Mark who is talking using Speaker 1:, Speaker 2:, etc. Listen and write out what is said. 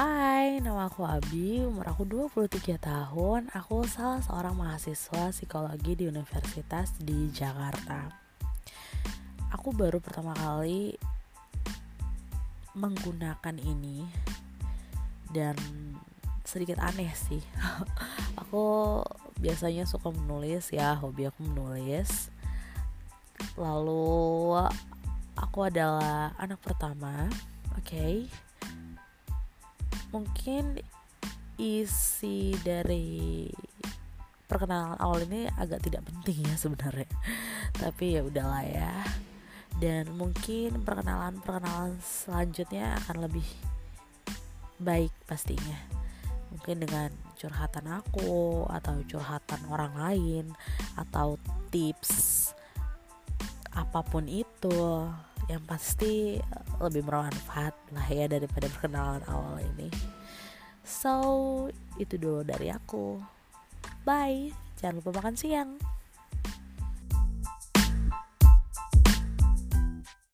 Speaker 1: Hai, nama aku Abi, umur aku 23 tahun. Aku salah seorang mahasiswa psikologi di universitas di Jakarta. Aku baru pertama kali menggunakan ini Dan sedikit aneh sih. Aku biasanya suka menulis ya, hobi aku menulis. Lalu aku adalah anak pertama, oke. okay mungkin isi dari perkenalan awal ini agak tidak penting ya sebenarnya. Tapi ya udahlah ya. Dan mungkin perkenalan perkenalan selanjutnya akan lebih baik pastinya. Mungkin dengan curhatan aku atau curhatan orang lain atau tips apa pun itu yang pasti eh, lebih bermanfaat lah ya daripada perkenalan awal ini. So itu dulu dari aku. Bye. Jangan lupa makan siang